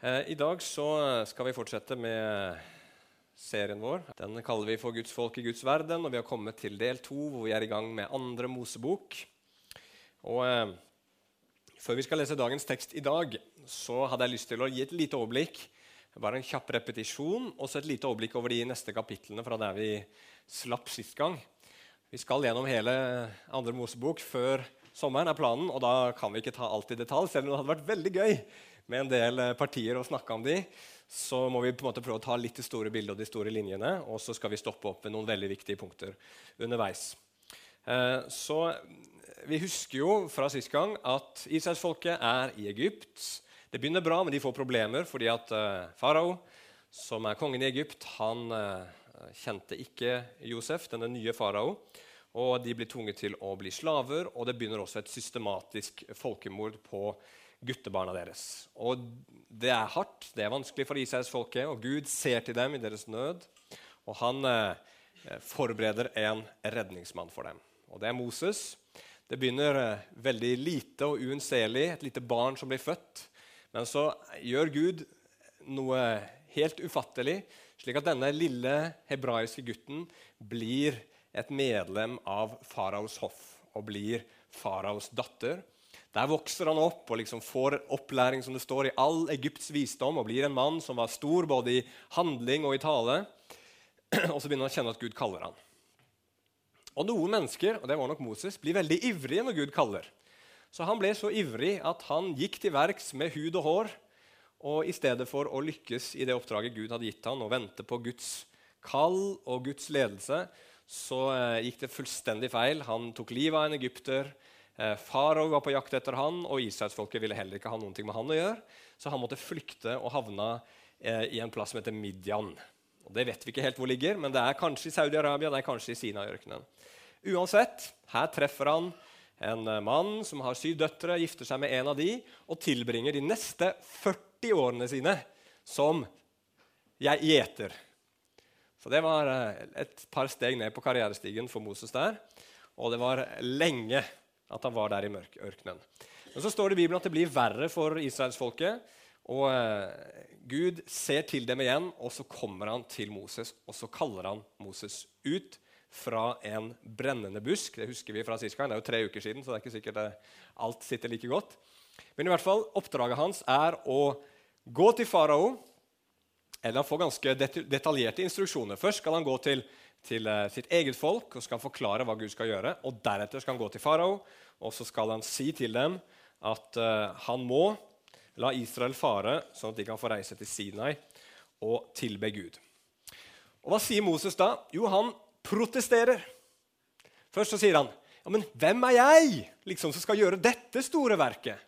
Eh, I dag så skal vi fortsette med serien vår. Den kaller vi for 'Guds folk i Guds verden', og vi har kommet til del to, hvor vi er i gang med andre Mosebok. Og eh, Før vi skal lese dagens tekst i dag, så hadde jeg lyst til å gi et lite overblikk. Bare en kjapp repetisjon og så et lite overblikk over de neste kapitlene fra der vi slapp sist gang. Vi skal gjennom hele andre Mosebok før sommeren, er planen, og da kan vi ikke ta alt i detalj, selv om det hadde vært veldig gøy med en del eh, partier å snakke om de, så må vi på en måte prøve å ta litt det store bildet og de store linjene, og så skal vi stoppe opp ved noen veldig viktige punkter underveis. Eh, så Vi husker jo fra sist gang at Israelsfolket er i Egypt. Det begynner bra, men de får problemer fordi at uh, farao, som er kongen i Egypt, han kjente ikke Josef, denne nye farao. Og de blir tvunget til å bli slaver, og det begynner også et systematisk folkemord på guttebarna deres. Og det er hardt, det er vanskelig for Israelsfolket, og Gud ser til dem i deres nød. Og han eh, forbereder en redningsmann for dem. Og det er Moses. Det begynner eh, veldig lite og uunnselig, et lite barn som blir født. Men så gjør Gud noe helt ufattelig, slik at denne lille hebraiske gutten blir et medlem av faraos hoff og blir faraos datter. Der vokser han opp og liksom får opplæring som det står i all Egypts visdom og blir en mann som var stor både i handling og i tale. Og så begynner han å kjenne at Gud kaller han. Og Noen mennesker og det var nok Moses, blir veldig ivrige når Gud kaller. Så han ble så ivrig at han gikk til verks med hud og hår. Og i stedet for å lykkes i det oppdraget Gud hadde gitt han, og vente på Guds kall og Guds ledelse, så eh, gikk det fullstendig feil. Han tok livet av en egypter. Eh, farao var på jakt etter han, og israelsfolket ville heller ikke ha noe med han å gjøre. Så han måtte flykte og havna eh, i en plass som heter Midian. Og det vet vi ikke helt hvor ligger, men det er kanskje i Saudi-Arabia, det er kanskje i Sinai-ørkenen. Uansett, her treffer han en eh, mann som har syv døtre, gifter seg med en av de, og tilbringer de neste 40 årene sine som jeg gjeter. Så det var et par steg ned på karrierestigen for Moses der. Og det var lenge at han var der i ørkenen. Men så står det i Bibelen at det blir verre for israelsfolket. Og eh, Gud ser til dem igjen, og så kommer han til Moses, og så kaller han Moses ut fra en brennende busk. Det husker vi fra sist gang. Det er jo tre uker siden, så det er ikke sikkert det, alt sitter like godt. Men i hvert fall, oppdraget hans er å gå til farao. Eller han får ganske detaljerte instruksjoner. Først skal han gå til til eh, sitt eget folk og skal forklare hva Gud skal gjøre. og Deretter skal han gå til farao og så skal han si til dem at uh, han må la Israel fare, sånn at de kan få reise til Sinai og tilbe Gud. Og Hva sier Moses da? Jo, han protesterer. Først så sier han ja, men hvem er jeg liksom, som skal gjøre dette store verket?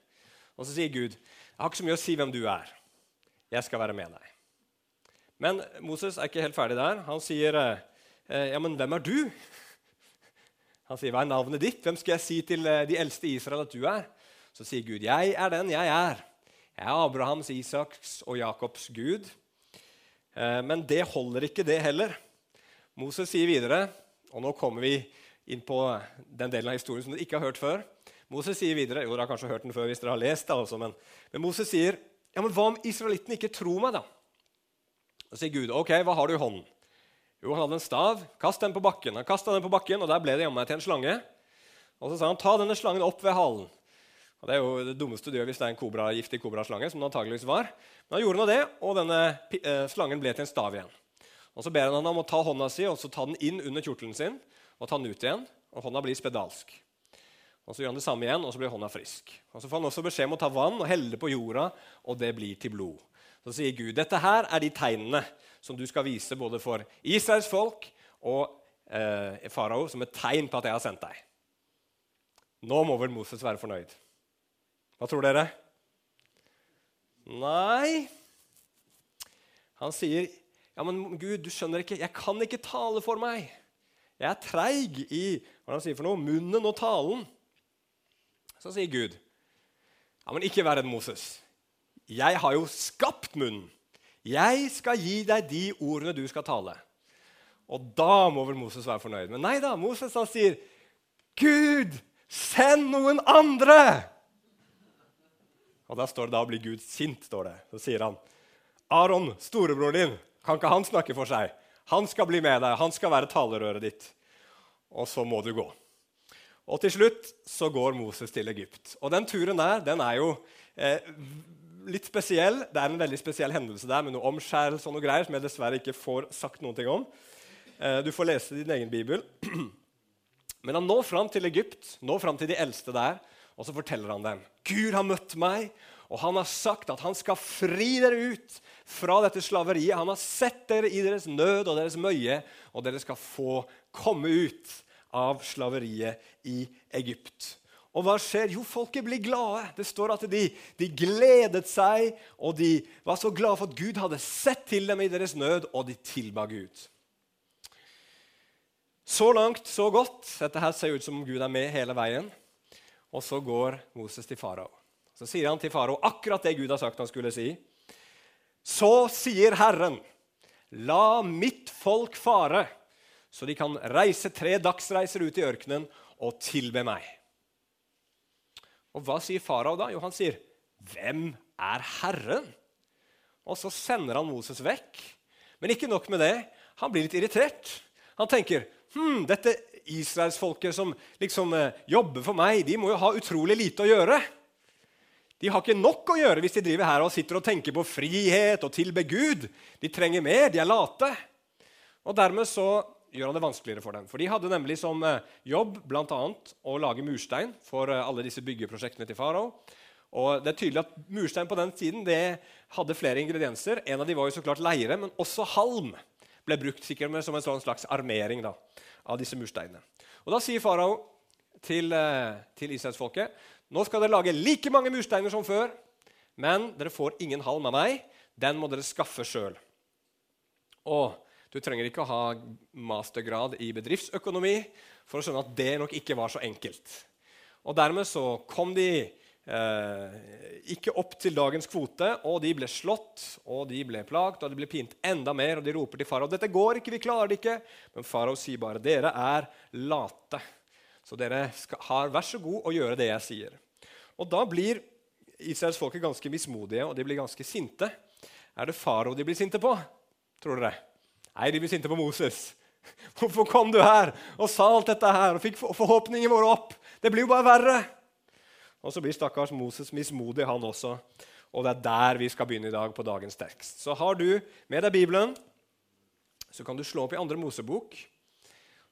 Og så sier Gud jeg har ikke så mye å si hvem du er. Jeg skal være med deg. Men Moses er ikke helt ferdig der. Han sier Eh, ja, men hvem er du? Han sier, hva er navnet ditt? Hvem skal jeg si til eh, de eldste i Israel at du er? Så sier Gud, jeg er den jeg er. Jeg er Abrahams, Isaks og Jakobs Gud. Eh, men det holder ikke, det heller. Moses sier videre, og nå kommer vi inn på den delen av historien som dere ikke har hørt før. Moses sier videre, jo, dere har kanskje hørt den før hvis dere har lest det, altså, men, men Moses sier ja, men hva om israelittene ikke tror meg, da? Så sier Gud, ok, hva har du i hånden? Jo, han hadde en stav. Kast den på bakken. Han kasta den på bakken, og der ble det jammen til en slange. Og så sa han, ta denne slangen opp ved halen. Og Det er jo det dummeste du gjør hvis det er en kobra, giftig kobraslange. som det antageligvis var. Men han gjorde nå det, og denne eh, slangen ble til en stav igjen. Og Så ber han ham om å ta hånda si og så ta den inn under kjortelen sin og ta den ut igjen. og Hånda blir spedalsk. Og Så gjør han det samme igjen, og så blir hånda frisk. Og Så får han også beskjed om å ta vann og helle det på jorda, og det blir til blod. Så sier Gud dette her er de tegnene som du skal vise både for Israels folk og eh, farao som et tegn på at jeg har sendt deg. Nå må vel Moses være fornøyd. Hva tror dere? Nei Han sier, 'Ja, men Gud, du skjønner ikke, jeg kan ikke tale for meg.' 'Jeg er treig i hva han sier for noe, munnen og talen.' Så sier Gud, 'Ja, men ikke vær redd, Moses. Jeg har jo skapt munnen.' 'Jeg skal gi deg de ordene du skal tale.' Og da må vel Moses være fornøyd. Men nei da, Moses han sier, 'Gud, send noen andre!' Og Da står det da blir Gud sint. står det. Så sier han, Aron, storebroren din, kan ikke han snakke for seg? Han skal bli med deg, han skal være talerøret ditt. Og så må du gå. Og til slutt så går Moses til Egypt. Og den turen der den er jo eh, litt spesiell. Det er en veldig spesiell hendelse der med noe omskjærelse og noe greier som jeg dessverre ikke får sagt noen ting om. Eh, du får lese din egen bibel. Men han når fram til Egypt, når fram til de eldste der, og så forteller han dem Gud har møtt meg, og han har sagt at han skal fri dere ut fra dette slaveriet. Han har sett dere i deres nød og deres møye, og dere skal få komme ut av slaveriet i Egypt. Og hva skjer? Jo, folket blir glade. Det står at de, de, gledet seg, og de var så glade for at Gud hadde sett til dem i deres nød, og de tilba Gud. Så langt, så godt. Dette her ser ut som om Gud er med hele veien. Og så går Moses til farao. Så sier han til farao akkurat det Gud har sagt han skulle si. Så sier Herren, la mitt folk fare, så de kan reise tre dagsreiser ut i ørkenen og tilbe meg. Og hva sier farao da? Jo, han sier, 'Hvem er Herren?' Og så sender han Moses vekk. Men ikke nok med det. Han blir litt irritert. Han tenker, hm, dette israelsfolket som liksom eh, jobber for meg, de må jo ha utrolig lite å gjøre. De har ikke nok å gjøre hvis de driver her og sitter og tenker på frihet og tilbe Gud. De trenger mer. De er late. Og dermed så gjør han det vanskeligere for dem. For De hadde nemlig som eh, jobb annet å lage murstein for eh, alle disse byggeprosjektene til farao. Og det er tydelig at Murstein på den tiden det hadde flere ingredienser. En av dem var jo så klart leire, men også halm ble brukt sikkert som en sånn slags armering da, av disse mursteinene. Og Da sier farao til, eh, til israelsfolket nå skal dere lage like mange mursteiner som før, men dere får ingen halm av meg. Den må dere skaffe sjøl. Du trenger ikke å ha mastergrad i bedriftsøkonomi for å skjønne at det nok ikke var så enkelt. Og Dermed så kom de eh, ikke opp til dagens kvote, og de ble slått og de ble plagt og de ble pint enda mer. Og de roper til farao dette går ikke, vi klarer det ikke. Men farao sier bare dere er late. Så dere skal, har vær så god å gjøre det jeg sier. Og da blir israelsfolket ganske mismodige, og de blir ganske sinte. Er det farao de blir sinte på? Tror dere? Nei, de blir sinte på Moses. Hvorfor kom du her og sa alt dette her og fikk forhåpningene våre opp? Det blir jo bare verre. Og så blir stakkars Moses mismodig, han også. Og det er der vi skal begynne i dag på dagens tekst. Så har du med deg Bibelen, så kan du slå opp i andre Mosebok.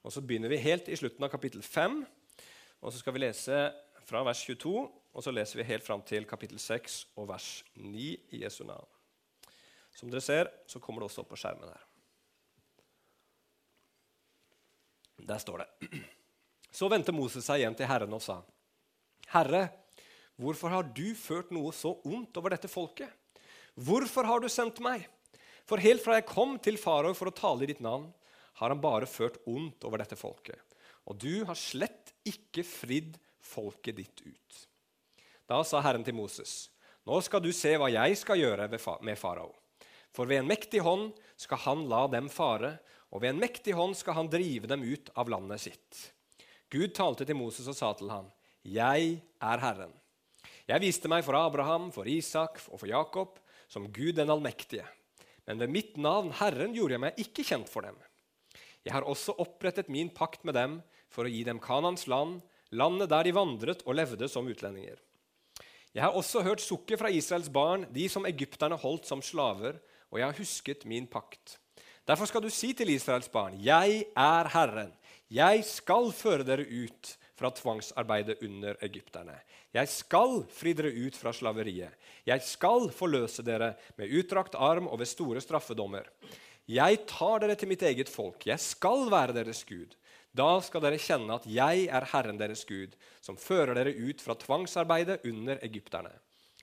Og Så begynner vi helt i slutten av kapittel 5. Og så skal vi lese fra vers 22, og så leser vi helt fram til kapittel 6 og vers 9 i Jesu navn. Som dere ser, så kommer det også opp på skjermen her. Der står det. Så vendte Moses seg igjen til Herren og sa, Herre, hvorfor har du ført noe så ondt over dette folket? Hvorfor har du sendt meg? For helt fra jeg kom til farao for å tale i ditt navn, har han bare ført ondt over dette folket. Og du har slett ikke fridd folket ditt ut. Da sa Herren til Moses.: Nå skal du se hva jeg skal gjøre med farao. For ved en mektig hånd skal han la dem fare, og ved en mektig hånd skal han drive dem ut av landet sitt. Gud talte til Moses og sa til ham, Jeg er Herren. Jeg viste meg for Abraham, for Isak og for Jakob som Gud den allmektige. Men ved mitt navn, Herren, gjorde jeg meg ikke kjent for dem. Jeg har også opprettet min pakt med dem for å gi dem Kanans land, landet der de vandret og levde som utlendinger. Jeg har også hørt sukket fra Israels barn, de som egypterne holdt som slaver, og jeg har husket min pakt. Derfor skal du si til Israels barn, jeg er Herren. Jeg skal føre dere ut fra tvangsarbeidet under egypterne. Jeg skal fri dere ut fra slaveriet. Jeg skal forløse dere med utdrakt arm og ved store straffedommer. Jeg tar dere til mitt eget folk. Jeg skal være deres Gud. Da skal dere kjenne at jeg er Herren deres Gud, som fører dere ut fra tvangsarbeidet under egypterne.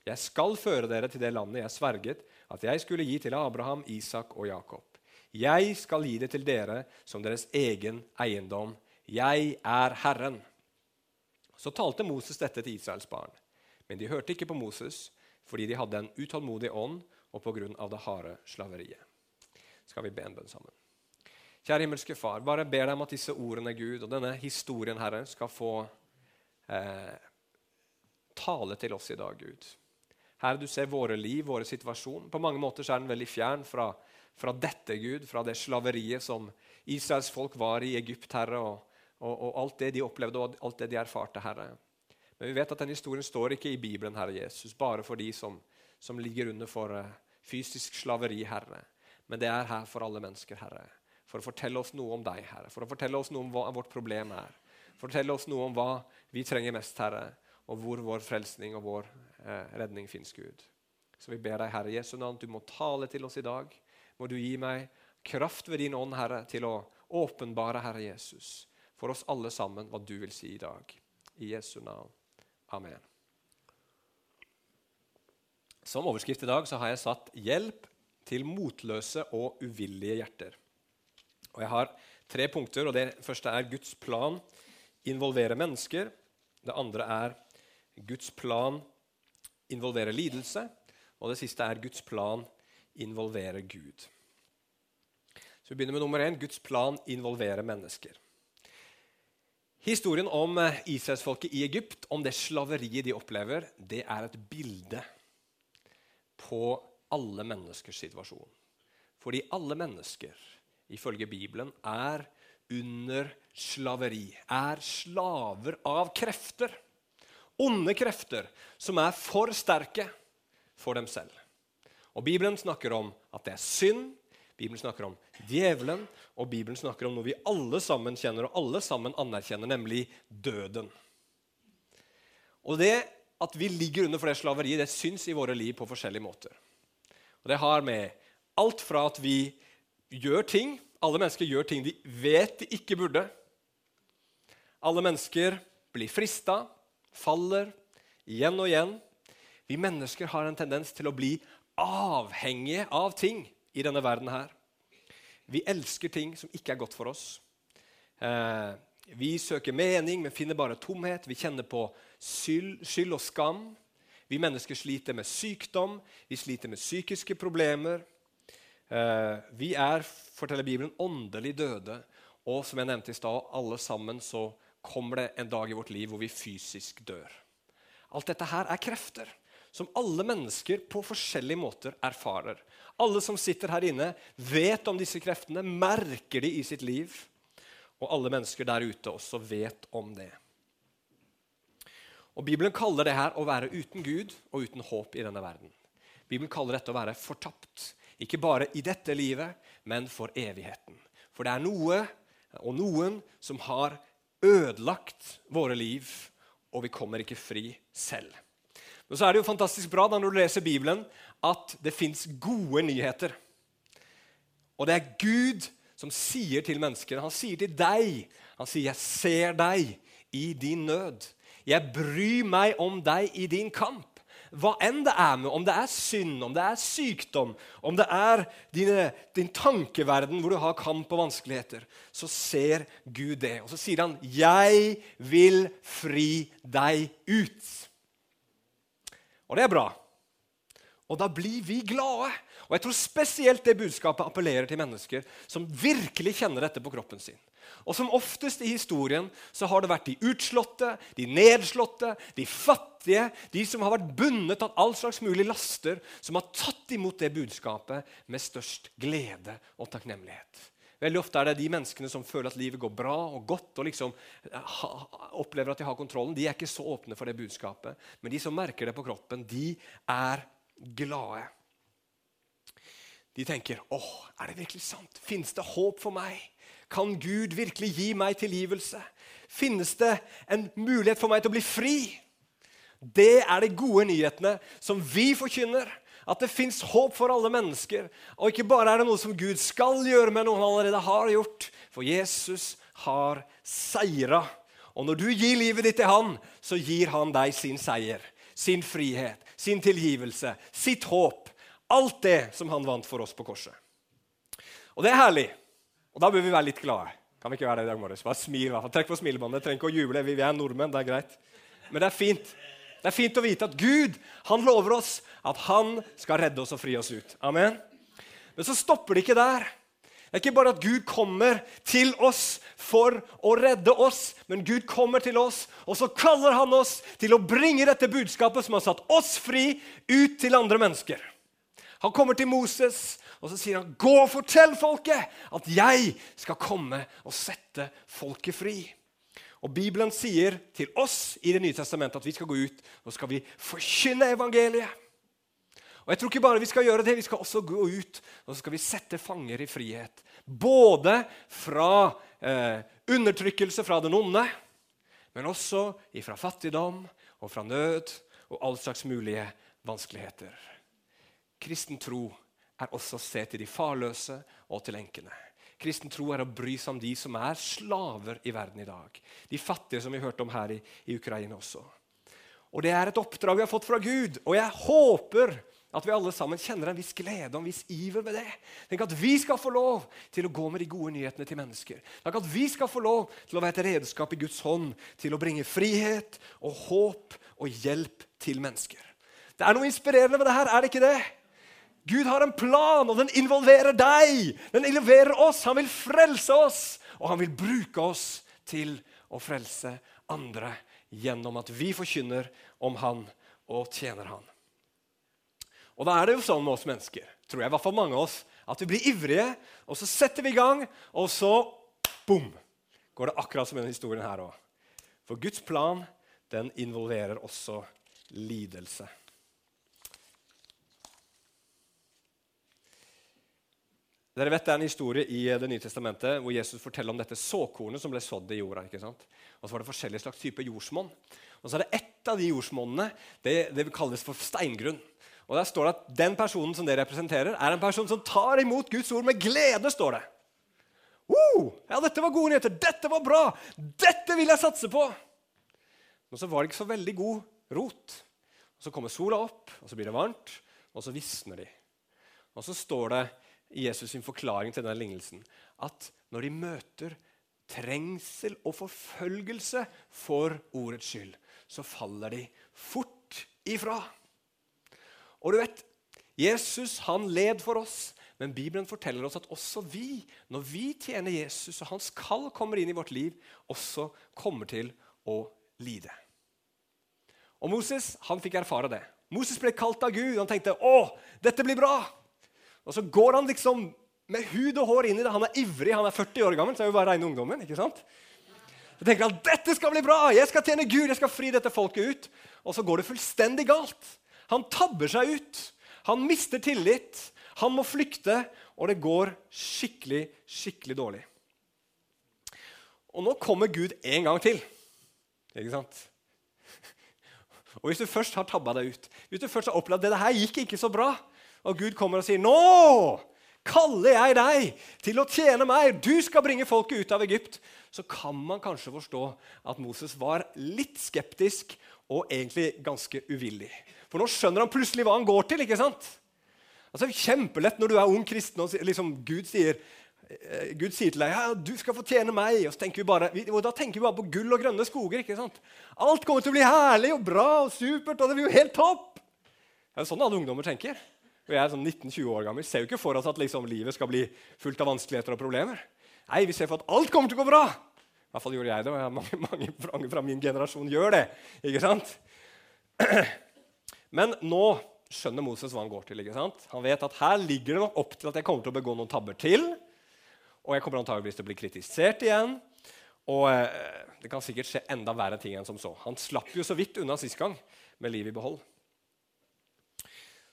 Jeg skal føre dere til det landet jeg sverget at jeg skulle gi til Abraham, Isak og Jakob. Jeg skal gi det til dere som deres egen eiendom. Jeg er Herren. Så talte Moses dette til Israels barn. Men de hørte ikke på Moses fordi de hadde en utålmodig ånd og pga. det harde slaveriet skal vi be en bønn sammen. Kjære himmelske Far, bare ber deg om at disse ordene, Gud, og denne historien, Herre, skal få eh, tale til oss i dag, Gud. Herre, du ser våre liv, våre situasjon. På mange måter er den veldig fjern fra, fra dette, Gud, fra det slaveriet som Israels folk var i Egypt, Herre, og, og, og alt det de opplevde og alt det de erfarte, Herre. Men vi vet at den historien står ikke i Bibelen, Herre Jesus, bare for de som, som ligger under for uh, fysisk slaveri, Herre. Men det er her for alle mennesker, Herre. For å fortelle oss noe om deg, Herre. For å fortelle oss noe om hva vårt problem er. Fortelle oss noe om hva vi trenger mest, Herre, og hvor vår frelsning og vår eh, redning fins, Gud. Så vi ber deg, Herre Jesu navn, du må tale til oss i dag. Må du gi meg kraft ved din ånd, Herre, til å åpenbare, Herre Jesus, for oss alle sammen hva du vil si i dag. I Jesu navn. Amen. Som overskrift i dag så har jeg satt 'Hjelp til motløse og uvillige hjerter'. Og Jeg har tre punkter. og Det første er Guds plan involvere mennesker. Det andre er Guds plan involvere lidelse. Og det siste er Guds plan involvere Gud. Så Vi begynner med nummer én. Guds plan involverer mennesker. Historien om eh, israelsfolket i Egypt, om det slaveriet de opplever, det er et bilde på alle menneskers situasjon. Fordi alle mennesker, ifølge Bibelen, er under slaveri. Er slaver av krefter. Onde krefter som er for sterke for dem selv. Og Bibelen snakker om at det er synd, Bibelen snakker om djevelen, og Bibelen snakker om noe vi alle sammen kjenner og alle sammen anerkjenner, nemlig døden. Og Det at vi ligger under for det slaveriet, det syns i våre liv på forskjellige måter. Og Det har med alt fra at vi gjør ting Alle mennesker gjør ting de vet de ikke burde. Alle mennesker blir frista, faller, igjen og igjen. Vi mennesker har en tendens til å bli avhengige av ting i denne verden her. Vi elsker ting som ikke er godt for oss. Eh, vi søker mening, men finner bare tomhet. Vi kjenner på skyld, skyld og skam. Vi mennesker sliter med sykdom, vi sliter med psykiske problemer. Eh, vi er, forteller Bibelen, åndelig døde. Og som jeg nevnte i stad, alle sammen så kommer det en dag i vårt liv hvor vi fysisk dør. Alt dette her er krefter som alle mennesker på forskjellige måter erfarer. Alle som sitter her inne, vet om disse kreftene, merker de i sitt liv. Og alle mennesker der ute også vet om det. Og Bibelen kaller det her å være uten Gud og uten håp i denne verden. Bibelen kaller dette å være fortapt. Ikke bare i dette livet, men for evigheten. For det er noe og noen som har ødelagt våre liv, og vi kommer ikke fri selv. Men så er det jo fantastisk bra da når du leser Bibelen, at det fins gode nyheter. Og det er Gud som sier til mennesker Han sier til deg Han sier, 'Jeg ser deg i din nød'. 'Jeg bryr meg om deg i din kamp'. Hva enn det er med, om det er synd, om det er sykdom, om det er dine, din tankeverden hvor du har kamp og vanskeligheter, så ser Gud det. Og så sier han, 'Jeg vil fri deg ut'. Og det er bra. Og da blir vi glade. Og jeg tror spesielt det budskapet appellerer til mennesker som virkelig kjenner dette på kroppen sin. Og som oftest i historien så har det vært de utslåtte, de nedslåtte, de fattige, de som har vært bundet av all slags mulig laster, som har tatt imot det budskapet med størst glede og takknemlighet. Veldig ofte er det de menneskene som føler at livet går bra og godt, og liksom ha, opplever at de har kontrollen. De er ikke så åpne for det budskapet. Men de som merker det på kroppen, de er glade. De tenker åh, er det virkelig sant? Finnes det håp for meg? Kan Gud virkelig gi meg tilgivelse? Finnes det en mulighet for meg til å bli fri? Det er de gode nyhetene som vi forkynner at det fins håp for alle mennesker. Og ikke bare er det noe som Gud skal gjøre, men noe han allerede har gjort. For Jesus har seira. Og når du gir livet ditt til han, så gir han deg sin seier, sin frihet, sin tilgivelse, sitt håp. Alt det som han vant for oss på korset. Og det er herlig. Og da bør vi være litt glade. Kan vi ikke være det i dag morges? Bare smil, Trekk på smilebåndet. Trenger ikke å juble. Vi er nordmenn, det er greit. Men det er fint. Det er fint å vite at Gud han lover oss at han skal redde oss og fri oss ut. Amen. Men så stopper det ikke der. Det er ikke bare at Gud kommer til oss for å redde oss, men Gud kommer til oss, og så kaller han oss til å bringe dette budskapet som har satt oss fri, ut til andre mennesker. Han kommer til Moses, og så sier han, 'Gå og fortell folket at jeg skal komme og sette folket fri.' Og Bibelen sier til oss i Det nye testamentet at vi skal gå ut og skal vi forkynne evangeliet. Og jeg tror ikke bare vi skal gjøre det, vi skal også gå ut og så skal vi sette fanger i frihet. Både fra eh, undertrykkelse fra den onde, men også fra fattigdom og fra nød og all slags mulige vanskeligheter. Kristen tro er også å se til de farløse og til enkene. Kristen tro er å bry seg om de som er slaver i verden i dag. De fattige, som vi hørte om her i, i Ukraina også. Og Det er et oppdrag vi har fått fra Gud, og jeg håper at vi alle sammen kjenner en viss glede og en viss iver ved det. Tenk at vi skal få lov til å gå med de gode nyhetene til mennesker. Tenk at vi skal få lov til å være et redskap i Guds hånd til å bringe frihet og håp og hjelp til mennesker. Det er noe inspirerende med det her, er det ikke det? Gud har en plan, og den involverer deg. Den involverer oss. Han vil frelse oss, og han vil bruke oss til å frelse andre gjennom at vi forkynner om han og tjener han. Og da er det jo sånn med oss mennesker, tror jeg, i hvert fall mange av oss, at vi blir ivrige, og så setter vi i gang, og så bom, går det akkurat som i denne historien her òg. For Guds plan den involverer også lidelse. Dere vet Det er en historie i Det nye testamentet hvor Jesus forteller om dette såkornet som ble sådd i jorda. ikke sant? Og så var det forskjellige slags typer jordsmonn. Og så er det ett av de jordsmonnene det, det kalles for steingrunn. Og Der står det at den personen som det representerer, er en person som tar imot Guds ord med glede. står det. Uh, ja, dette var gode nyheter. Dette var bra. Dette vil jeg satse på. Men så var det ikke så veldig god rot. Og Så kommer sola opp, og så blir det varmt, og så visner de. Og så står det Jesus' sin forklaring til denne lignelsen at når de møter trengsel og forfølgelse for ordets skyld, så faller de fort ifra. Og du vet, Jesus han led for oss, men Bibelen forteller oss at også vi, når vi tjener Jesus og hans kall kommer inn i vårt liv, også kommer til å lide. Og Moses han fikk erfare det. Moses ble kalt av Gud. Han tenkte å, dette blir bra. Og så går han liksom med hud og hår inn i det. Han er ivrig, han er 40 år gammel, så er jo bare reine ungdommen. ikke sant? Så tenker han dette skal bli bra, jeg skal tjene Gud, jeg skal fri dette folket ut. Og så går det fullstendig galt. Han tabber seg ut. Han mister tillit. Han må flykte, og det går skikkelig, skikkelig dårlig. Og nå kommer Gud en gang til. Ikke sant? Og Hvis du først har tabba deg ut, hvis du først har opplevd at det her gikk ikke så bra, og Gud kommer og sier, 'Nå kaller jeg deg til å tjene meg. Du skal bringe folket ut av Egypt.' Så kan man kanskje forstå at Moses var litt skeptisk og egentlig ganske uvillig. For nå skjønner han plutselig hva han går til. ikke sant? Altså, Kjempelett når du er ung kristen og liksom Gud sier eh, Gud sier til deg ja, du skal få tjene meg. Og, tenker bare, og Da tenker vi bare på gull og grønne skoger. ikke sant? Alt kommer til å bli herlig og bra og supert. og det blir jo helt topp. Det er jo sånn alle ungdommer tenker og jeg er sånn 19-20 år gammel, ser jo ikke for oss at liksom, livet skal bli fullt av vanskeligheter og problemer. Nei, Vi ser for at alt kommer til å gå bra. I hvert fall gjorde jeg det, og mange, mange, mange fra min generasjon gjør det. ikke sant? Men nå skjønner Moses hva han går til. ikke sant? Han vet at her ligger det nok opp til at jeg kommer til å begå noen tabber til. Og jeg kommer antageligvis til å bli kritisert igjen. Og eh, det kan sikkert skje enda verre ting enn som så. Han slapp jo så vidt unna sist gang med livet i behold.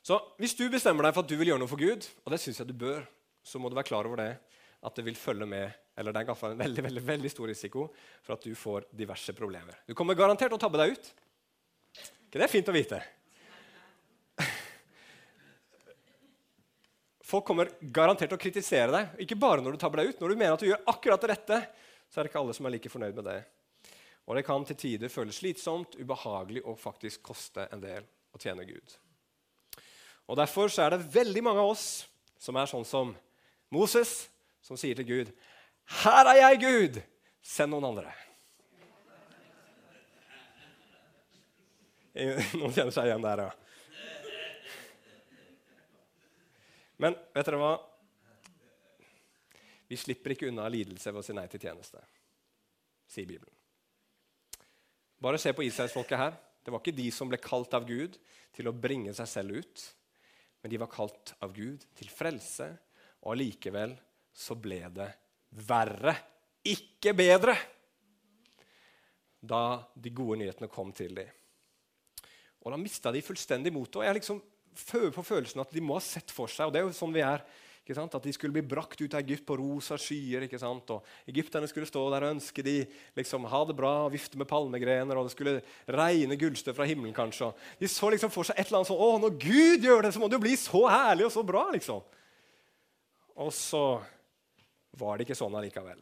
Så hvis du bestemmer deg for at du vil gjøre noe for Gud, og det syns jeg du bør, så må du være klar over det, at det vil følge med eller det er en veldig, veldig, veldig stor risiko for at du får diverse problemer. Du kommer garantert til å tabbe deg ut. ikke det er fint å vite? Folk kommer garantert til å kritisere deg, ikke bare når du tabber deg ut. Når du mener at du gjør akkurat det rette, så er det ikke alle som er like fornøyd med det. Og det kan til tider føles slitsomt, ubehagelig og faktisk koste en del å tjene Gud. Og Derfor så er det veldig mange av oss som er sånn som Moses, som sier til Gud, 'Her er jeg, Gud! Send noen andre.' Noen kjenner seg igjen der, ja. Men vet dere hva? Vi slipper ikke unna lidelse ved å si nei til tjeneste, sier Bibelen. Bare se på israelsfolket her. Det var ikke de som ble kalt av Gud til å bringe seg selv ut, men de var kalt av Gud til frelse, og allikevel så ble det verre, ikke bedre, da de gode nyhetene kom til dem. Og da mista de fullstendig motet. Jeg liksom føler på følelsen at de må ha sett for seg, og det er jo sånn vi er, at de skulle bli brakt ut av Egypt på rosa skyer. ikke sant? Og Egypterne skulle stå der og ønske de liksom, ha det bra og vifte med palmegrener. Og det skulle regne gullstøv fra himmelen. kanskje. De så liksom for seg et eller annet sånn Å, når Gud gjør det, så må det jo bli så herlig og så bra. liksom. Og så var det ikke sånn allikevel.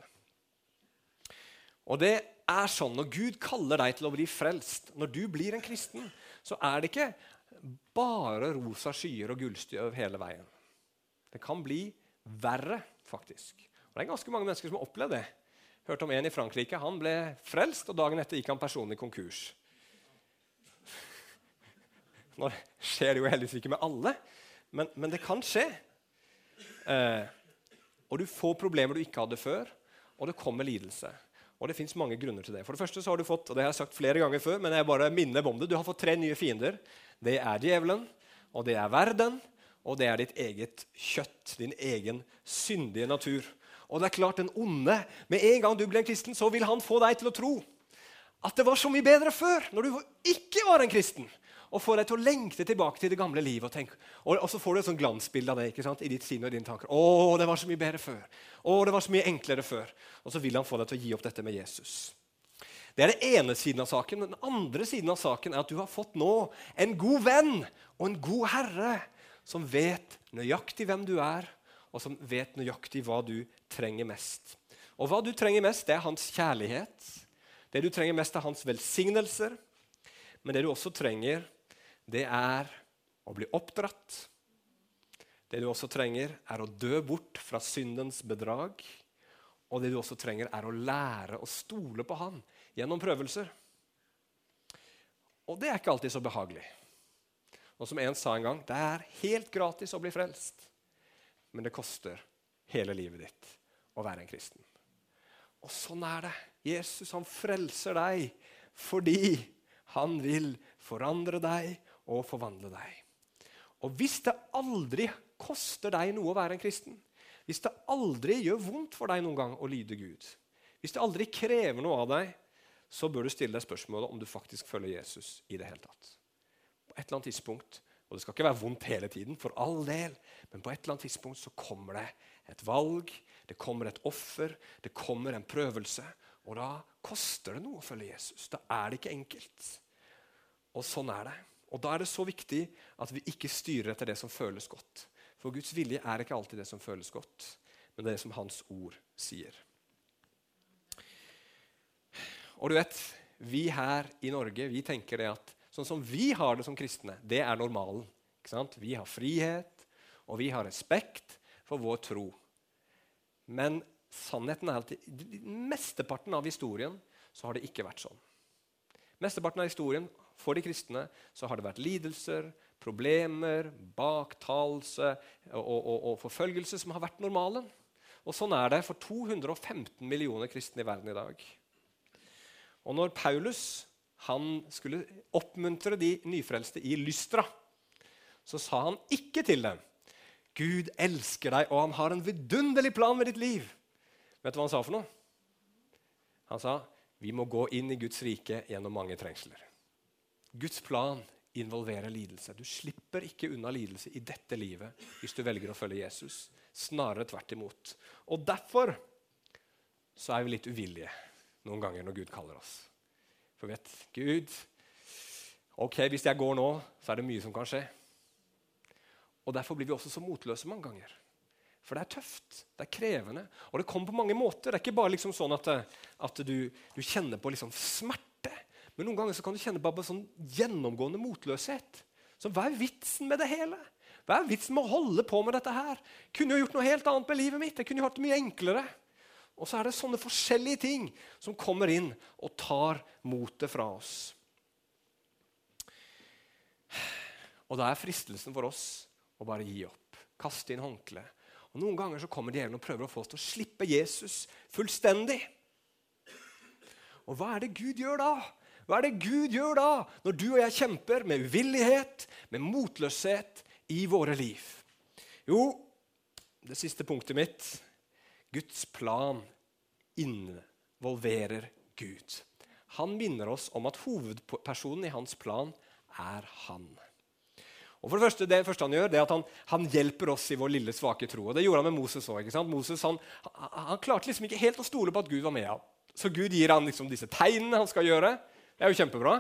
Og det er sånn når Gud kaller deg til å bli frelst, når du blir en kristen, så er det ikke bare rosa skyer og gullstøv hele veien. Det kan bli verre, faktisk. Og Det er ganske mange mennesker som har opplevd det. Hørte om en i Frankrike. Han ble frelst, og dagen etter gikk han personlig konkurs. Nå skjer det jo heldigvis ikke med alle, men, men det kan skje. Eh, og du får problemer du ikke hadde før, og det kommer lidelse. Og det fins mange grunner til det. For det første så har du fått og det har jeg sagt flere ganger før, men jeg bare minner om det, du har fått tre nye fiender. Det er djevelen, og det er verden, og det er ditt eget kjøtt. Din egen syndige natur. Og det er klart, den onde, Med en gang du blir en kristen, så vil han få deg til å tro at det var så mye bedre før, når du ikke var en kristen. Og få deg til å lengte tilbake til det gamle livet. Og, tenke, og, og så får du et sånt glansbilde av det ikke sant? i ditt sinn og dine tanker. Å, det var så mye bedre før. Å, det var så mye enklere før. Og så vil han få deg til å gi opp dette med Jesus. Det er den ene siden av saken. Men den andre siden av saken er at du har fått nå en god venn og en god herre som vet nøyaktig hvem du er, og som vet nøyaktig hva du trenger mest. Og hva du trenger mest, det er hans kjærlighet. Det du trenger mest, er hans velsignelser. Men det du også trenger, det er å bli oppdratt. Det du også trenger, er å dø bort fra syndens bedrag. Og det du også trenger, er å lære å stole på Han gjennom prøvelser. Og det er ikke alltid så behagelig. Og som en sa en gang, det er helt gratis å bli frelst. Men det koster hele livet ditt å være en kristen. Og sånn er det. Jesus han frelser deg fordi han vil forandre deg og forvandle deg. Og hvis det aldri koster deg noe å være en kristen, hvis det aldri gjør vondt for deg noen gang å lyde Gud, hvis det aldri krever noe av deg, så bør du stille deg spørsmålet om du faktisk følger Jesus i det hele tatt. På et eller annet tidspunkt, og det skal ikke være vondt hele tiden, for all del, men på et eller annet tidspunkt så kommer det et valg, det kommer et offer, det kommer en prøvelse. Og da koster det noe å følge Jesus. Da er det ikke enkelt. Og sånn er det. Og Da er det så viktig at vi ikke styrer etter det som føles godt. For Guds vilje er ikke alltid det som føles godt, men det som Hans ord sier. Og du vet, Vi her i Norge vi tenker det at sånn som vi har det som kristne, det er normalen. Vi har frihet, og vi har respekt for vår tro. Men sannheten er at i mesteparten av historien så har det ikke vært sånn. Mesteparten av historien for de kristne så har det vært lidelser, problemer, baktalelse og, og, og, forfølgelse som har vært normalen. Og Sånn er det for 215 millioner kristne i verden i dag. Og når Paulus han skulle oppmuntre de nyfrelste i Lystra, så sa han ikke til dem Gud elsker deg, og han har en vidunderlig plan med ditt liv. Vet du hva han sa for noe? Han sa vi må gå inn i Guds rike gjennom mange trengsler. Guds plan involverer lidelse. Du slipper ikke unna lidelse i dette livet hvis du velger å følge Jesus. Snarere tvert imot. Og derfor så er vi litt uvillige noen ganger når Gud kaller oss. For vet Gud Ok, hvis jeg går nå, så er det mye som kan skje. Og Derfor blir vi også så motløse mange ganger. For det er tøft, det er krevende, og det kommer på mange måter. Det er ikke bare liksom sånn at, at du, du, kjenner på liksom smerte, men noen ganger kan du kjenne på sånn gjennomgående motløshet. Så Hva er vitsen med det hele? Hva er vitsen med å holde på med dette her? Kunne jo gjort noe helt annet med livet mitt. Jeg kunne jo hatt det mye enklere. Og så er det sånne forskjellige ting som kommer inn og tar motet fra oss. Og da er fristelsen for oss å bare gi opp. Kaste inn håndkleet Og Noen ganger så kommer djevelen og prøver å få oss til å slippe Jesus fullstendig. Og hva er det Gud gjør da? Hva er det Gud gjør da, når du og jeg kjemper med uvillighet, med motløshet i våre liv? Jo, det siste punktet mitt Guds plan involverer Gud. Han minner oss om at hovedpersonen i hans plan er han. Og for Det første det første han gjør, det er at han, han, hjelper oss i vår lille, svake tro. Og Det gjorde han med Moses òg. Moses han, han, klarte liksom ikke helt å stole på at Gud var med ham. Så Gud gir han liksom disse tegnene han skal gjøre. Det er jo kjempebra.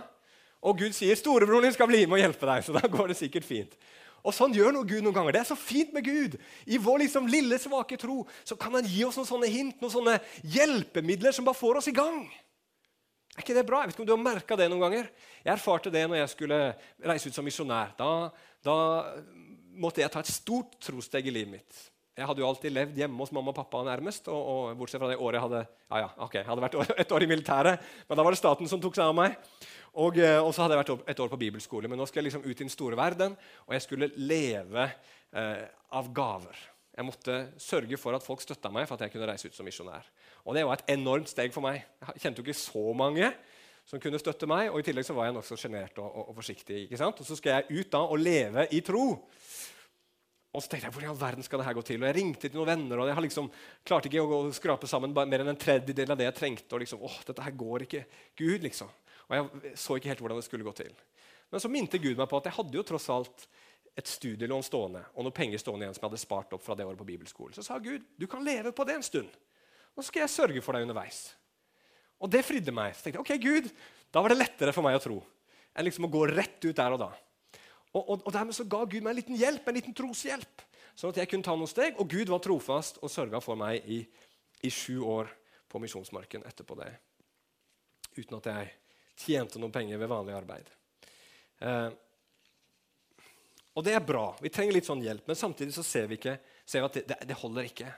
Og Gud sier 'storebroren din skal bli med og hjelpe deg'. Så da går det sikkert fint. Og sånn gjør noe Gud noen ganger. Det er så fint med Gud. I vår liksom lille, svake tro så kan han gi oss noen sånne hint, noen sånne hjelpemidler som bare får oss i gang. Er ikke det bra? Jeg vet ikke om du har merka det noen ganger. Jeg erfarte det når jeg skulle reise ut som misjonær. Da, da måtte jeg ta et stort trossteg i livet mitt. Jeg hadde jo alltid levd hjemme hos mamma og pappa nærmest. Og, og bortsett fra det året jeg hadde ja, ja, okay, jeg hadde vært et år i militæret. Men da var det staten som tok seg av meg. Og, eh, og så hadde jeg vært et år på bibelskole. Men nå skal jeg liksom ut i den store verden, og jeg skulle leve eh, av gaver. Jeg måtte sørge for at folk støtta meg for at jeg kunne reise ut som misjonær. Og det var et enormt steg for meg. Jeg kjente jo ikke så mange som kunne støtte meg, og i tillegg så var jeg nokså sjenert og, og, og, forsiktig. ikke sant? Og så skal jeg ut da og leve i tro. Og så tenkte jeg, Hvor i all verden skal det her gå til? Og Jeg ringte til noen venner, og jeg liksom, klarte ikke å, skrape sammen mer enn en tredjedel av det jeg trengte. og liksom, åh, dette her går ikke. Gud, liksom. Og jeg så ikke helt hvordan det skulle gå til. Men så minte Gud meg på at jeg hadde jo tross alt et studielån stående og noen penger stående igjen som jeg hadde spart opp fra det året på bibelskolen. Så sa Gud du kan leve på det en stund. Nå skal jeg sørge for deg underveis. Og det fridde meg. Så tenkte jeg, ok Gud, Da var det lettere for meg å tro enn liksom å gå rett ut der og da. Og, og, og dermed så ga Gud meg en liten hjelp, en liten troshjelp, sånn at jeg kunne ta noen steg. Og Gud var trofast og sørga for meg i, i sju år på misjonsmarken etterpå det. Uten at jeg tjente noen penger ved vanlig arbeid. Eh, og det er bra. Vi trenger litt sånn hjelp, men samtidig så ser vi, ikke, ser vi at det, det, det holder ikke.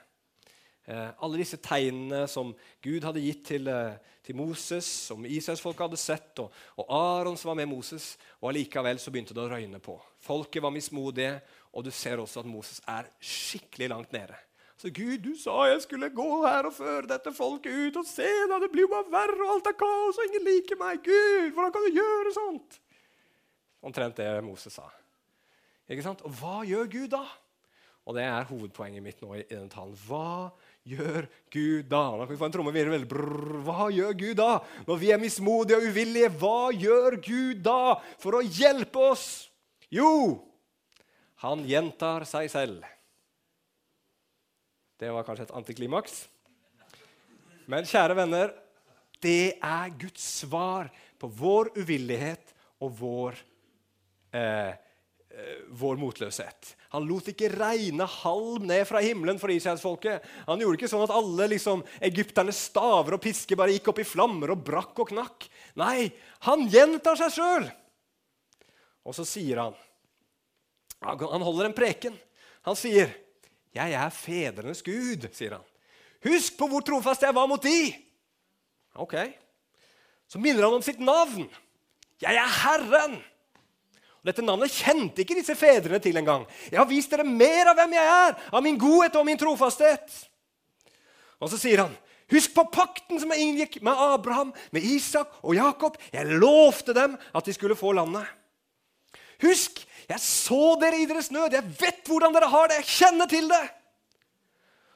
Eh, alle disse tegnene som Gud hadde gitt til, eh, til Moses, som Israelsfolket hadde sett, og, og, Aron som var med Moses, og allikevel så begynte det å røyne på. Folket var mismodige, og du ser også at Moses er skikkelig langt nede. Så Gud, du sa jeg skulle gå her og føre dette folket ut, og se da, det blir jo bare verre, og alt er kaos, og ingen liker meg. Gud, hvordan kan du gjøre sånt? Omtrent det Moses sa. Ikke sant? Og hva gjør Gud da? Og det er hovedpoenget mitt nå i, i den talen. Hva gjør Gud da? Da kan vi få en trommevirvel. Hva gjør Gud da? Når vi er mismodige og uvillige, hva gjør Gud da for å hjelpe oss? Jo, han gjentar seg selv. Det var kanskje et antiklimaks. Men kjære venner, det er Guds svar på vår uvillighet og vår eh, vår motløshet. Han lot ikke regne halm ned fra himmelen for israelsfolket. Han gjorde ikke sånn at alle liksom, egypternes staver og pisker bare gikk opp i flammer og brakk og knakk. Nei, han gjentar seg sjøl. Og så sier han Han holder en preken. Han sier, 'Jeg er fedrenes Gud', sier han. 'Husk på hvor trofast jeg var mot de.' Ok. Så minner han om sitt navn. 'Jeg er Herren'. Dette navnet kjente ikke disse fedrene til engang. Jeg har vist dere mer av hvem jeg er, av min godhet og min trofasthet. Og så sier han, husk på pakten som jeg inngikk med Abraham, med Isak og Jakob. Jeg lovte dem at de skulle få landet. Husk, jeg så dere i deres nød. Jeg vet hvordan dere har det. Jeg kjenner til det.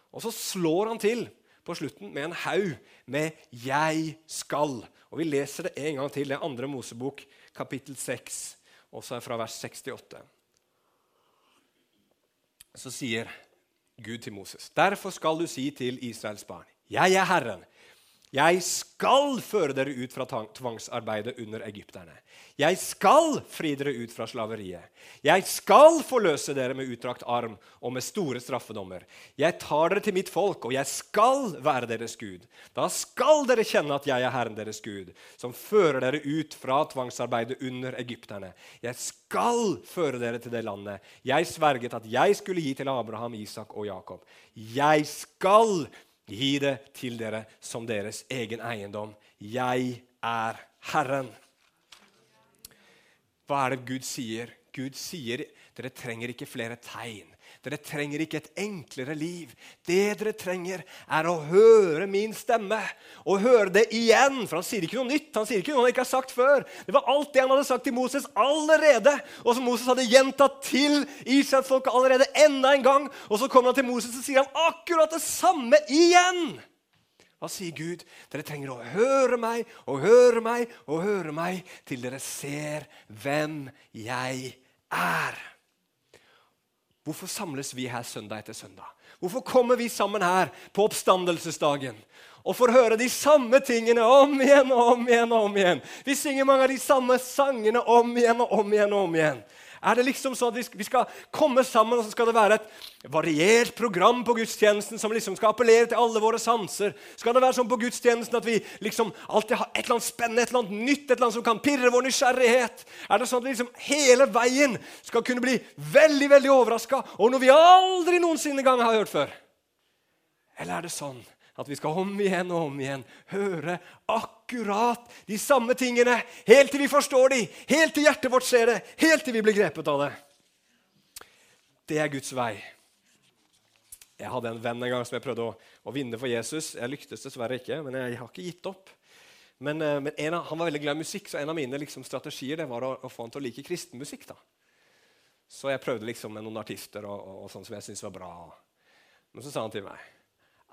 Og så slår han til på slutten med en haug med 'jeg skal'. Og Vi leser det en gang til. Det er andre Mosebok, kapittel 6 også fra vers 68. Så sier Gud til Moses.: Derfor skal du si til Israels barn, jeg er Herren. Jeg skal føre dere ut fra tvangsarbeidet under egypterne. Jeg skal fri dere ut fra slaveriet. Jeg skal forløse dere med utdrakt arm og med store straffedommer. Jeg tar dere til mitt folk, og jeg skal være deres Gud. Da skal dere kjenne at jeg er Herren deres Gud, som fører dere ut fra tvangsarbeidet under egypterne. Jeg skal føre dere til det landet jeg sverget at jeg skulle gi til Abraham, Isak og Jakob. Jeg skal Gi det til dere som deres egen eiendom. Jeg er Herren. Hva er det Gud sier? Gud sier dere trenger ikke flere tegn. Dere trenger ikke et enklere liv. Det dere trenger, er å høre min stemme. Og høre det igjen. For han sier ikke noe nytt. Han sier ikke noe han ikke har sagt før. Det var alt det han hadde sagt til Moses allerede, og som Moses hadde gjentatt til Israelsfolket allerede enda en gang. Og så kommer han til Moses og sier han akkurat det samme igjen. Hva sier Gud? Dere trenger å høre meg og høre meg og høre meg til dere ser hvem jeg er. Hvorfor samles vi her søndag etter søndag? Hvorfor kommer vi sammen her på oppstandelsesdagen og får høre de samme tingene om igjen og om igjen? og om igjen? Vi synger mange av de samme sangene om igjen og om igjen. og om igjen. Er det liksom sånn at vi skal komme sammen, og så skal det være et variert program på gudstjenesten som liksom skal appellere til alle våre sanser? Skal det være sånn på gudstjenesten at vi liksom alltid har et eller annet spennende, et eller annet nytt, et eller annet som kan pirre vår nysgjerrighet? Er det sånn at vi liksom hele veien skal kunne bli veldig veldig overraska over noe vi aldri noensinne gang har hørt før? Eller er det sånn at vi skal om igjen og om igjen høre akkurat de samme tingene helt til vi forstår de, helt til hjertet vårt ser det, helt til vi blir grepet av det. Det er Guds vei. Jeg hadde en venn en gang som jeg prøvde å, å vinne for Jesus. Jeg lyktes dessverre ikke, men jeg har ikke gitt opp. Men, eh, men av, Han var veldig glad i musikk, så en av mine liksom, strategier var å, å, få han til å like kristenmusikk. da. Så jeg prøvde liksom med noen artister og, og, og sånn som jeg syntes var bra. Men så sa han til meg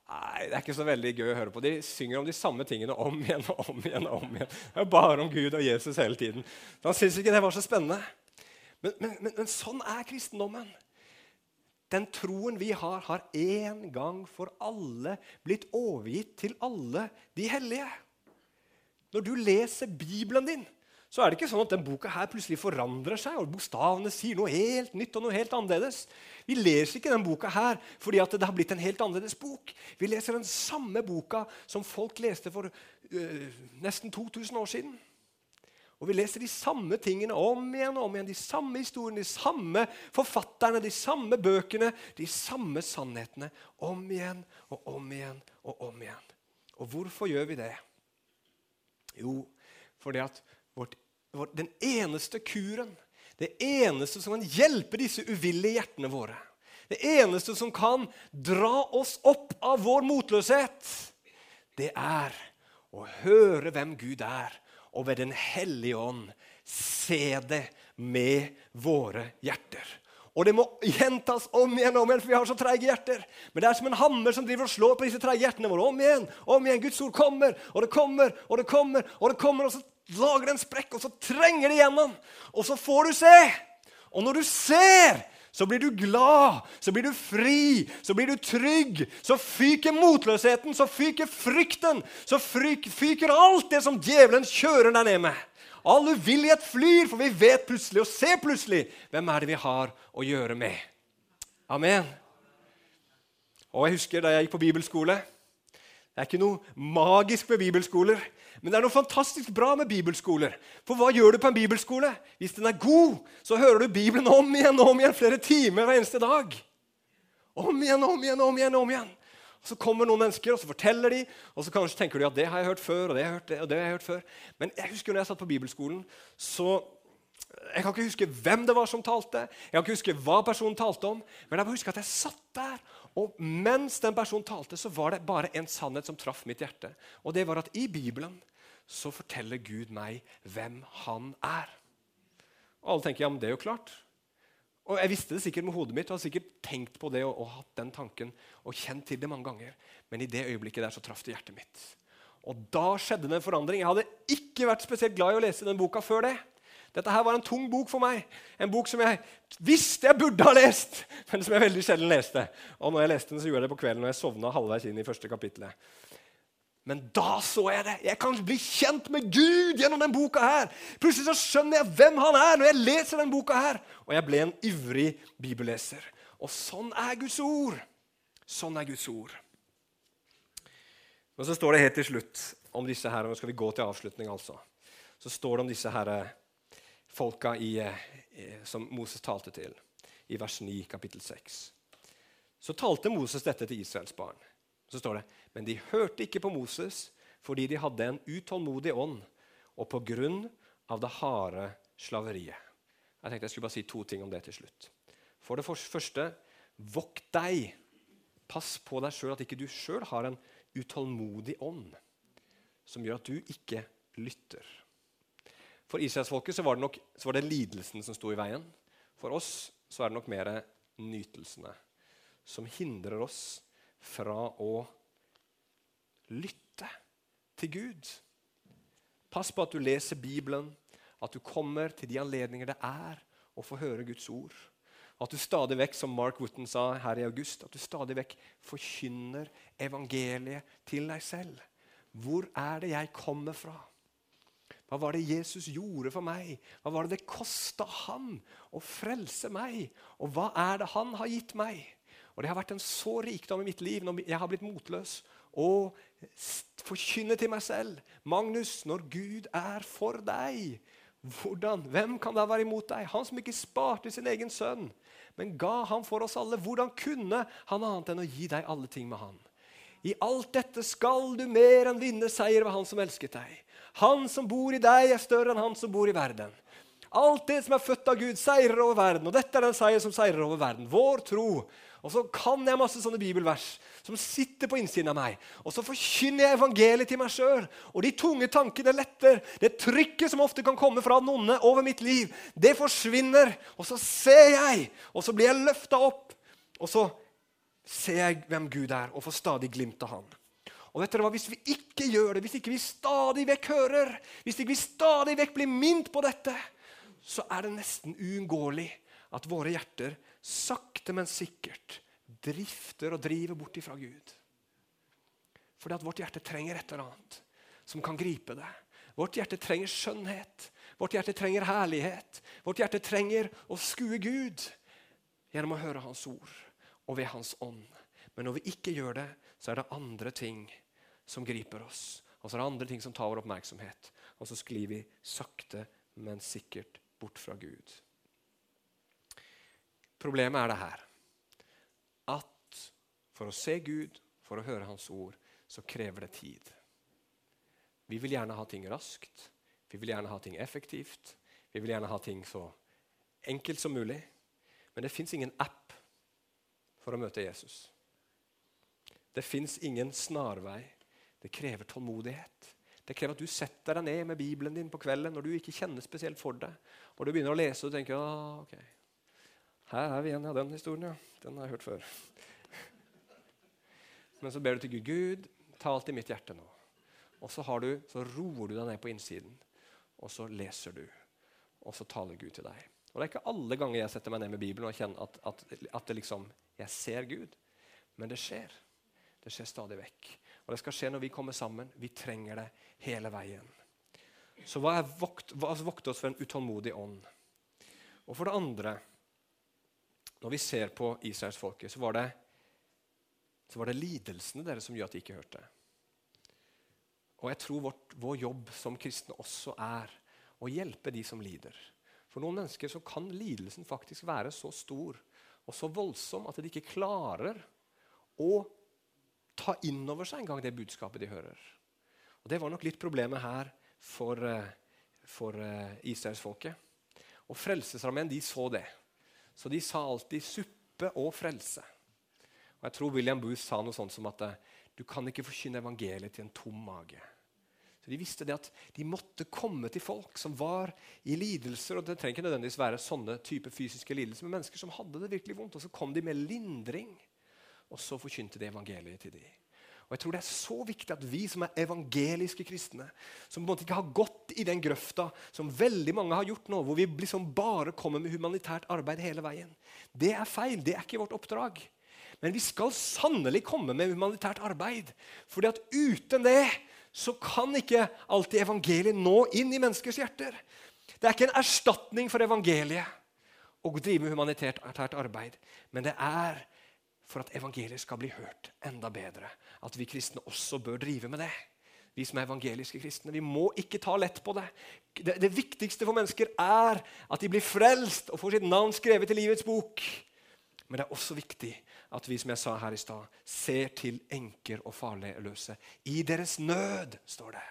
Nei, det er ikke så veldig gøy å høre på. De synger om de samme tingene om igjen og om igjen. og om igjen. Det er bare om Gud og Jesus hele tiden. Så han syntes ikke det var så spennende. Men, men, men, men, sånn er kristendommen. Den troen vi har, har en gang for alle blitt overgitt til alle de hellige. Når du leser Bibelen din, så er det ikke sånn at den boka her plutselig forandrer seg, og bokstavene sier noe helt nytt og noe helt annerledes. Vi leser ikke den boka her fordi det har blitt en helt annerledes bok. Vi leser den samme boka som folk leste for øh, nesten 2000 år siden. Og vi leser de samme tingene om igjen og om igjen. De samme historiene, de samme forfatterne, de samme bøkene, de samme sannhetene. Om igjen og om igjen og om igjen. Og hvorfor gjør vi det? Jo, fordi at vårt den eneste kuren, det eneste som kan hjelpe disse uvillige hjertene våre, det eneste som kan dra oss opp av vår motløshet, det er å høre hvem Gud er, og ved Den hellige ånd se det med våre hjerter. Og det må gjentas om igjen, om igjen, for vi har så treige hjerter. Men det er som en hammer som driver og slår på disse treige hjertene våre. Om igjen, om igjen. Guds ord kommer, og det kommer, og det kommer, og det kommer. Og så lager en sprekk, og så trenger det gjennom. Og så får du se. Og når du ser, så blir du glad, så blir du fri, så blir du trygg. Så fyker motløsheten, så fyker frykten, så fyker alt det som djevelen kjører deg ned med. All uvillighet flyr, for vi vet plutselig og ser plutselig hvem er det vi har å gjøre med. Amen. Og jeg husker da jeg gikk på bibelskole. Det er ikke noe magisk med bibelskoler. Men det er noe fantastisk bra med bibelskoler. For hva gjør du på en bibelskole? Hvis den er god, så hører du Bibelen om igjen og om igjen flere timer hver eneste dag. Om igjen, om igjen, om igjen. om igjen. Og Så kommer noen mennesker og så forteller de, og så kanskje tenker de at det har jeg hørt før. og det har jeg hørt, det, og det har jeg hørt før. Men jeg husker når jeg satt på bibelskolen, så Jeg kan ikke huske hvem det var som talte, jeg kan ikke huske hva personen talte om, men jeg bare husker at jeg satt der og mens den personen talte, så var det bare en sannhet som traff mitt hjerte. Og det var at i Bibelen så forteller Gud meg hvem han er. Og alle tenker ja, men det er jo klart. Og Jeg visste det sikkert med hodet mitt og hadde sikkert tenkt på det og, og hatt den tanken og kjent til det mange ganger. Men i det øyeblikket der så traff det hjertet mitt. Og da skjedde det en forandring. Jeg hadde ikke vært spesielt glad i å lese den boka før det. Dette her var en tung bok for meg. En bok som jeg visste jeg burde ha lest, men som jeg veldig sjelden leste. Og når jeg leste den, så gjorde jeg det på kvelden når jeg sovna halvveis inn i første kapittelet. Men da så jeg det. Jeg kan bli kjent med Gud gjennom den boka her. Plutselig så skjønner jeg hvem han er når jeg leser den boka her. Og jeg ble en ivrig bibelleser. Og sånn er Guds ord. Sånn er Guds ord. Men så står det helt til slutt om disse her, og nå skal vi gå til avslutning, altså. Så står det om disse her folka i, eh, som Moses talte til, i vers 9, kapittel 6. Så talte Moses dette til Israels barn. Så står det, Men de hørte ikke på Moses fordi de hadde en utålmodig ånd, og på grunn av det harde slaveriet. Jeg tenkte jeg skulle bare si to ting om det til slutt. For det første Vokt deg. Pass på deg sjøl at ikke du sjøl har en utålmodig ånd som gjør at du ikke lytter. For israelsfolket så så var det lidelsen som sto i veien. For oss så er det nok mer nytelsene som hindrer oss fra å lytte til Gud. Pass på at du leser Bibelen, at du kommer til de anledninger det er å få høre Guds ord. At du stadig vekk, som Mark Wooten sa her i august, at du stadig vekk forkynner evangeliet til deg selv. Hvor er det jeg kommer fra? Hva var det Jesus gjorde for meg? Hva var det det kosta han å frelse meg? Og hva er det han har gitt meg? Og Det har vært en så rikdom i mitt liv når jeg har blitt motløs. Å forkynne til meg selv Magnus, når Gud er for deg, hvordan? Hvem kan da være imot deg? Han som ikke sparte sin egen sønn, men ga ham for oss alle. Hvordan kunne han annet enn å gi deg alle ting med han? I alt dette skal du mer enn vinne seier ved Han som elsket deg. Han som bor i deg, er større enn han som bor i verden. Alt det som er født av Gud, seirer over verden. Og dette er den seier som seirer over verden. Vår tro. Og så kan jeg masse sånne bibelvers som sitter på innsiden av meg. Og så forkynner jeg evangeliet til meg sjøl. Og de tunge tankene letter. Det trykket som ofte kan komme fra den onde over mitt liv, det forsvinner. Og så ser jeg, og så blir jeg løfta opp. Og så ser jeg hvem Gud er, og får stadig glimt av Han. Og dere hva? Hvis vi ikke gjør det, hvis ikke vi stadig vekk hører, hvis ikke vi stadig vekk blir minnet på dette, så er det nesten uunngåelig at våre hjerter sakte, men sikkert drifter og driver bort ifra Gud. Fordi at vårt hjerte trenger et eller annet som kan gripe det. Vårt hjerte trenger skjønnhet. Vårt hjerte trenger herlighet. Vårt hjerte trenger å skue Gud gjennom å høre Hans ord og ved Hans ånd. Men når vi ikke gjør det, så er det andre ting som griper oss. Og så er det andre ting som tar vår oppmerksomhet. Og så sklir vi sakte, men sikkert bort fra Gud. Problemet er det her at for å se Gud, for å høre Hans ord, så krever det tid. Vi vil gjerne ha ting raskt. Vi vil gjerne ha ting effektivt. Vi vil gjerne ha ting så enkelt som mulig. Men det fins ingen app for å møte Jesus. Det fins ingen snarvei det krever tålmodighet. Det krever at du setter deg ned med Bibelen din på kvelden når du ikke kjenner spesielt for deg, Og du begynner å lese og tenker ah, ok, her er vi igjen. Ja, den historien, ja. Den har jeg hørt før. Men så ber du til Gud. Gud, ta alt i mitt hjerte nå. Og så, du, så roer du deg ned på innsiden, og så leser du. Og så taler Gud til deg. Og Det er ikke alle ganger jeg setter meg ned med Bibelen og kjenner at, at, at det liksom, jeg ser Gud. Men det skjer. Det skjer stadig vekk. Og det skal skje når vi kommer sammen. Vi trenger det hele veien. Så hva er vokt, hva altså vokte oss for en utålmodig ånd? Og for det andre, når vi ser på israelsfolket, så så var det lidelsene deres som gjør at de ikke hørte. Og jeg tror vårt, vår jobb som kristne også er å hjelpe de som lider. For noen mennesker så kan lidelsen faktisk være så stor og så voldsom at de ikke klarer å ta inn over seg en gang det budskapet de hører. Og Det var nok litt problemet her for, eh, for eh, Israelsfolket. Og Frelsesarmeen de så det. Så de sa alltid 'suppe og frelse'. Og Jeg tror William Booth sa noe sånt som at eh, du kan ikke forkynne evangeliet til en tom mage. Så De visste det at de måtte komme til folk som var i lidelser. og Det trenger ikke nødvendigvis være sånne type fysiske lidelser, men mennesker som hadde det virkelig vondt. Og så kom de med lindring. Og så forkynte de evangeliet til dem. Og jeg tror Det er så viktig at vi som er evangeliske kristne, som på en måte ikke har gått i den grøfta som veldig mange har gjort nå, hvor vi liksom bare kommer med humanitært arbeid hele veien Det er feil. Det er ikke vårt oppdrag. Men vi skal sannelig komme med humanitært arbeid. Fordi at uten det så kan ikke alltid evangeliet nå inn i menneskers hjerter. Det er ikke en erstatning for evangeliet å drive med humanitært arbeid, men det er for at evangeliet skal bli hørt enda bedre. At vi kristne også bør drive med det. Vi som er evangeliske kristne. Vi må ikke ta lett på det. det. Det, viktigste for mennesker er at de blir frelst og får sitt navn skrevet i livets bok. Men det er også viktig at vi som jeg sa her i stad, ser til enker og farløse. I deres nød, står det.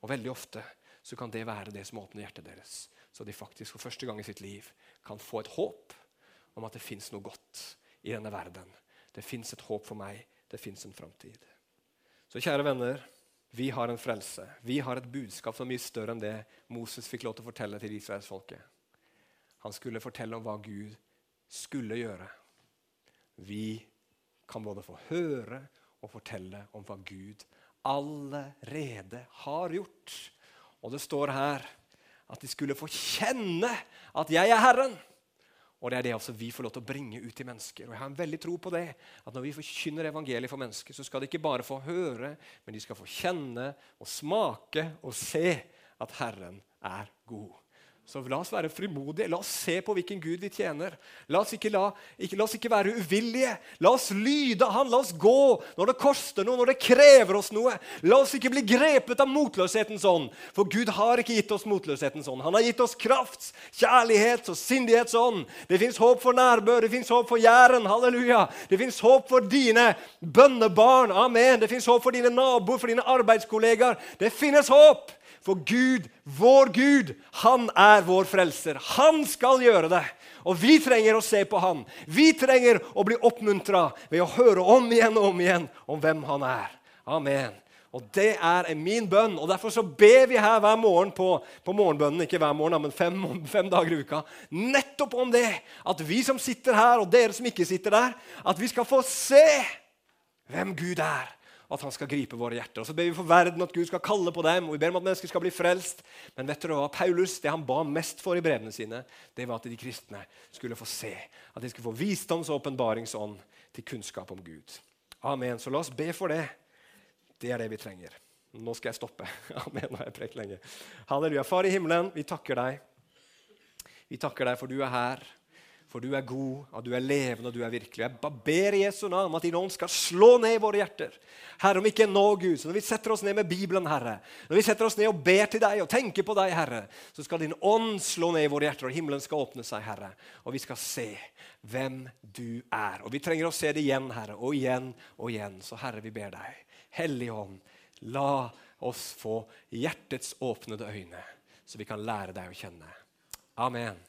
Og veldig ofte så kan det være det som åpner hjertet deres. Så de faktisk for første gang i sitt liv kan få et håp om at det fins noe godt i denne verden. Det fins et håp for meg. Det fins en framtid. Så kjære venner, vi har en frelse. Vi har et budskap som er mye større enn det Moses fikk lov til å fortelle til israelsfolket. Han skulle fortelle om hva Gud skulle gjøre. Vi kan både få høre og fortelle om hva Gud allerede har gjort. Og det står her at de skulle få kjenne at jeg er Herren. Og det er det altså vi får lov til å bringe ut til mennesker. Og jeg har en veldig tro på det, at Når vi forkynner evangeliet for mennesker, så skal de ikke bare få høre, men de skal få kjenne og smake og se at Herren er god. Så la oss være frimodige. La oss se på hvilken Gud vi tjener. La oss ikke, la, ikke, la oss ikke være uvillige. La oss lyde Han. La oss gå når det koster noe, når det krever oss noe. La oss ikke bli grepet av motløshetens ånd. For Gud har ikke gitt oss motløshetens ånd. Han har gitt oss krafts, kjærlighets og sindighetsånd. Det fins håp for nærbør, det fins håp for Jæren. Halleluja. Det fins håp for dine bønnebarn. Amen. Det fins håp for dine naboer, for dine arbeidskollegaer. Det finnes håp. For Gud, vår Gud, han er vår frelser. Han skal gjøre det. Og vi trenger å se på han. Vi trenger å bli oppmuntra ved å høre om igjen og om igjen om hvem han er. Amen. Og Det er min bønn. og Derfor så ber vi her hver morgen på, på morgenbønnen, ikke hver morgen, men fem, fem, dager i uka, nettopp om det. At vi som sitter her, og dere som ikke sitter der, at vi skal få se hvem Gud er at han skal gripe våre hjerter. Og Så ber vi for verden at Gud skal kalle på dem, og vi ber om at mennesker skal bli frelst. Men vet dere hva? Paulus, det han ba mest for i brevene sine, det var at de kristne skulle få se. At de skulle få visdoms- og åpenbaringsånd til kunnskap om Gud. Amen. Så la oss be for det. Det er det vi trenger. Nå skal jeg stoppe. Amen. Nå har jeg prekt lenge. Halleluja. Far i himmelen, vi takker deg. Vi takker deg for du er her. For du er god, og du er levende, og du er virkelig. Jeg ber i Jesu navn at din ånd skal slå ned i våre hjerter. Herre, om ikke nå, Gud, så når vi setter oss ned med Bibelen, Herre, når vi setter oss ned og ber til deg og tenker på deg, Herre, så skal din ånd slå ned i våre hjerter, og himmelen skal åpne seg, Herre. Og vi skal se hvem du er. Og vi trenger å se det igjen, Herre, og igjen og igjen. Så Herre, vi ber deg, Hellige Ånd, la oss få hjertets åpnede øyne, så vi kan lære deg å kjenne. Amen.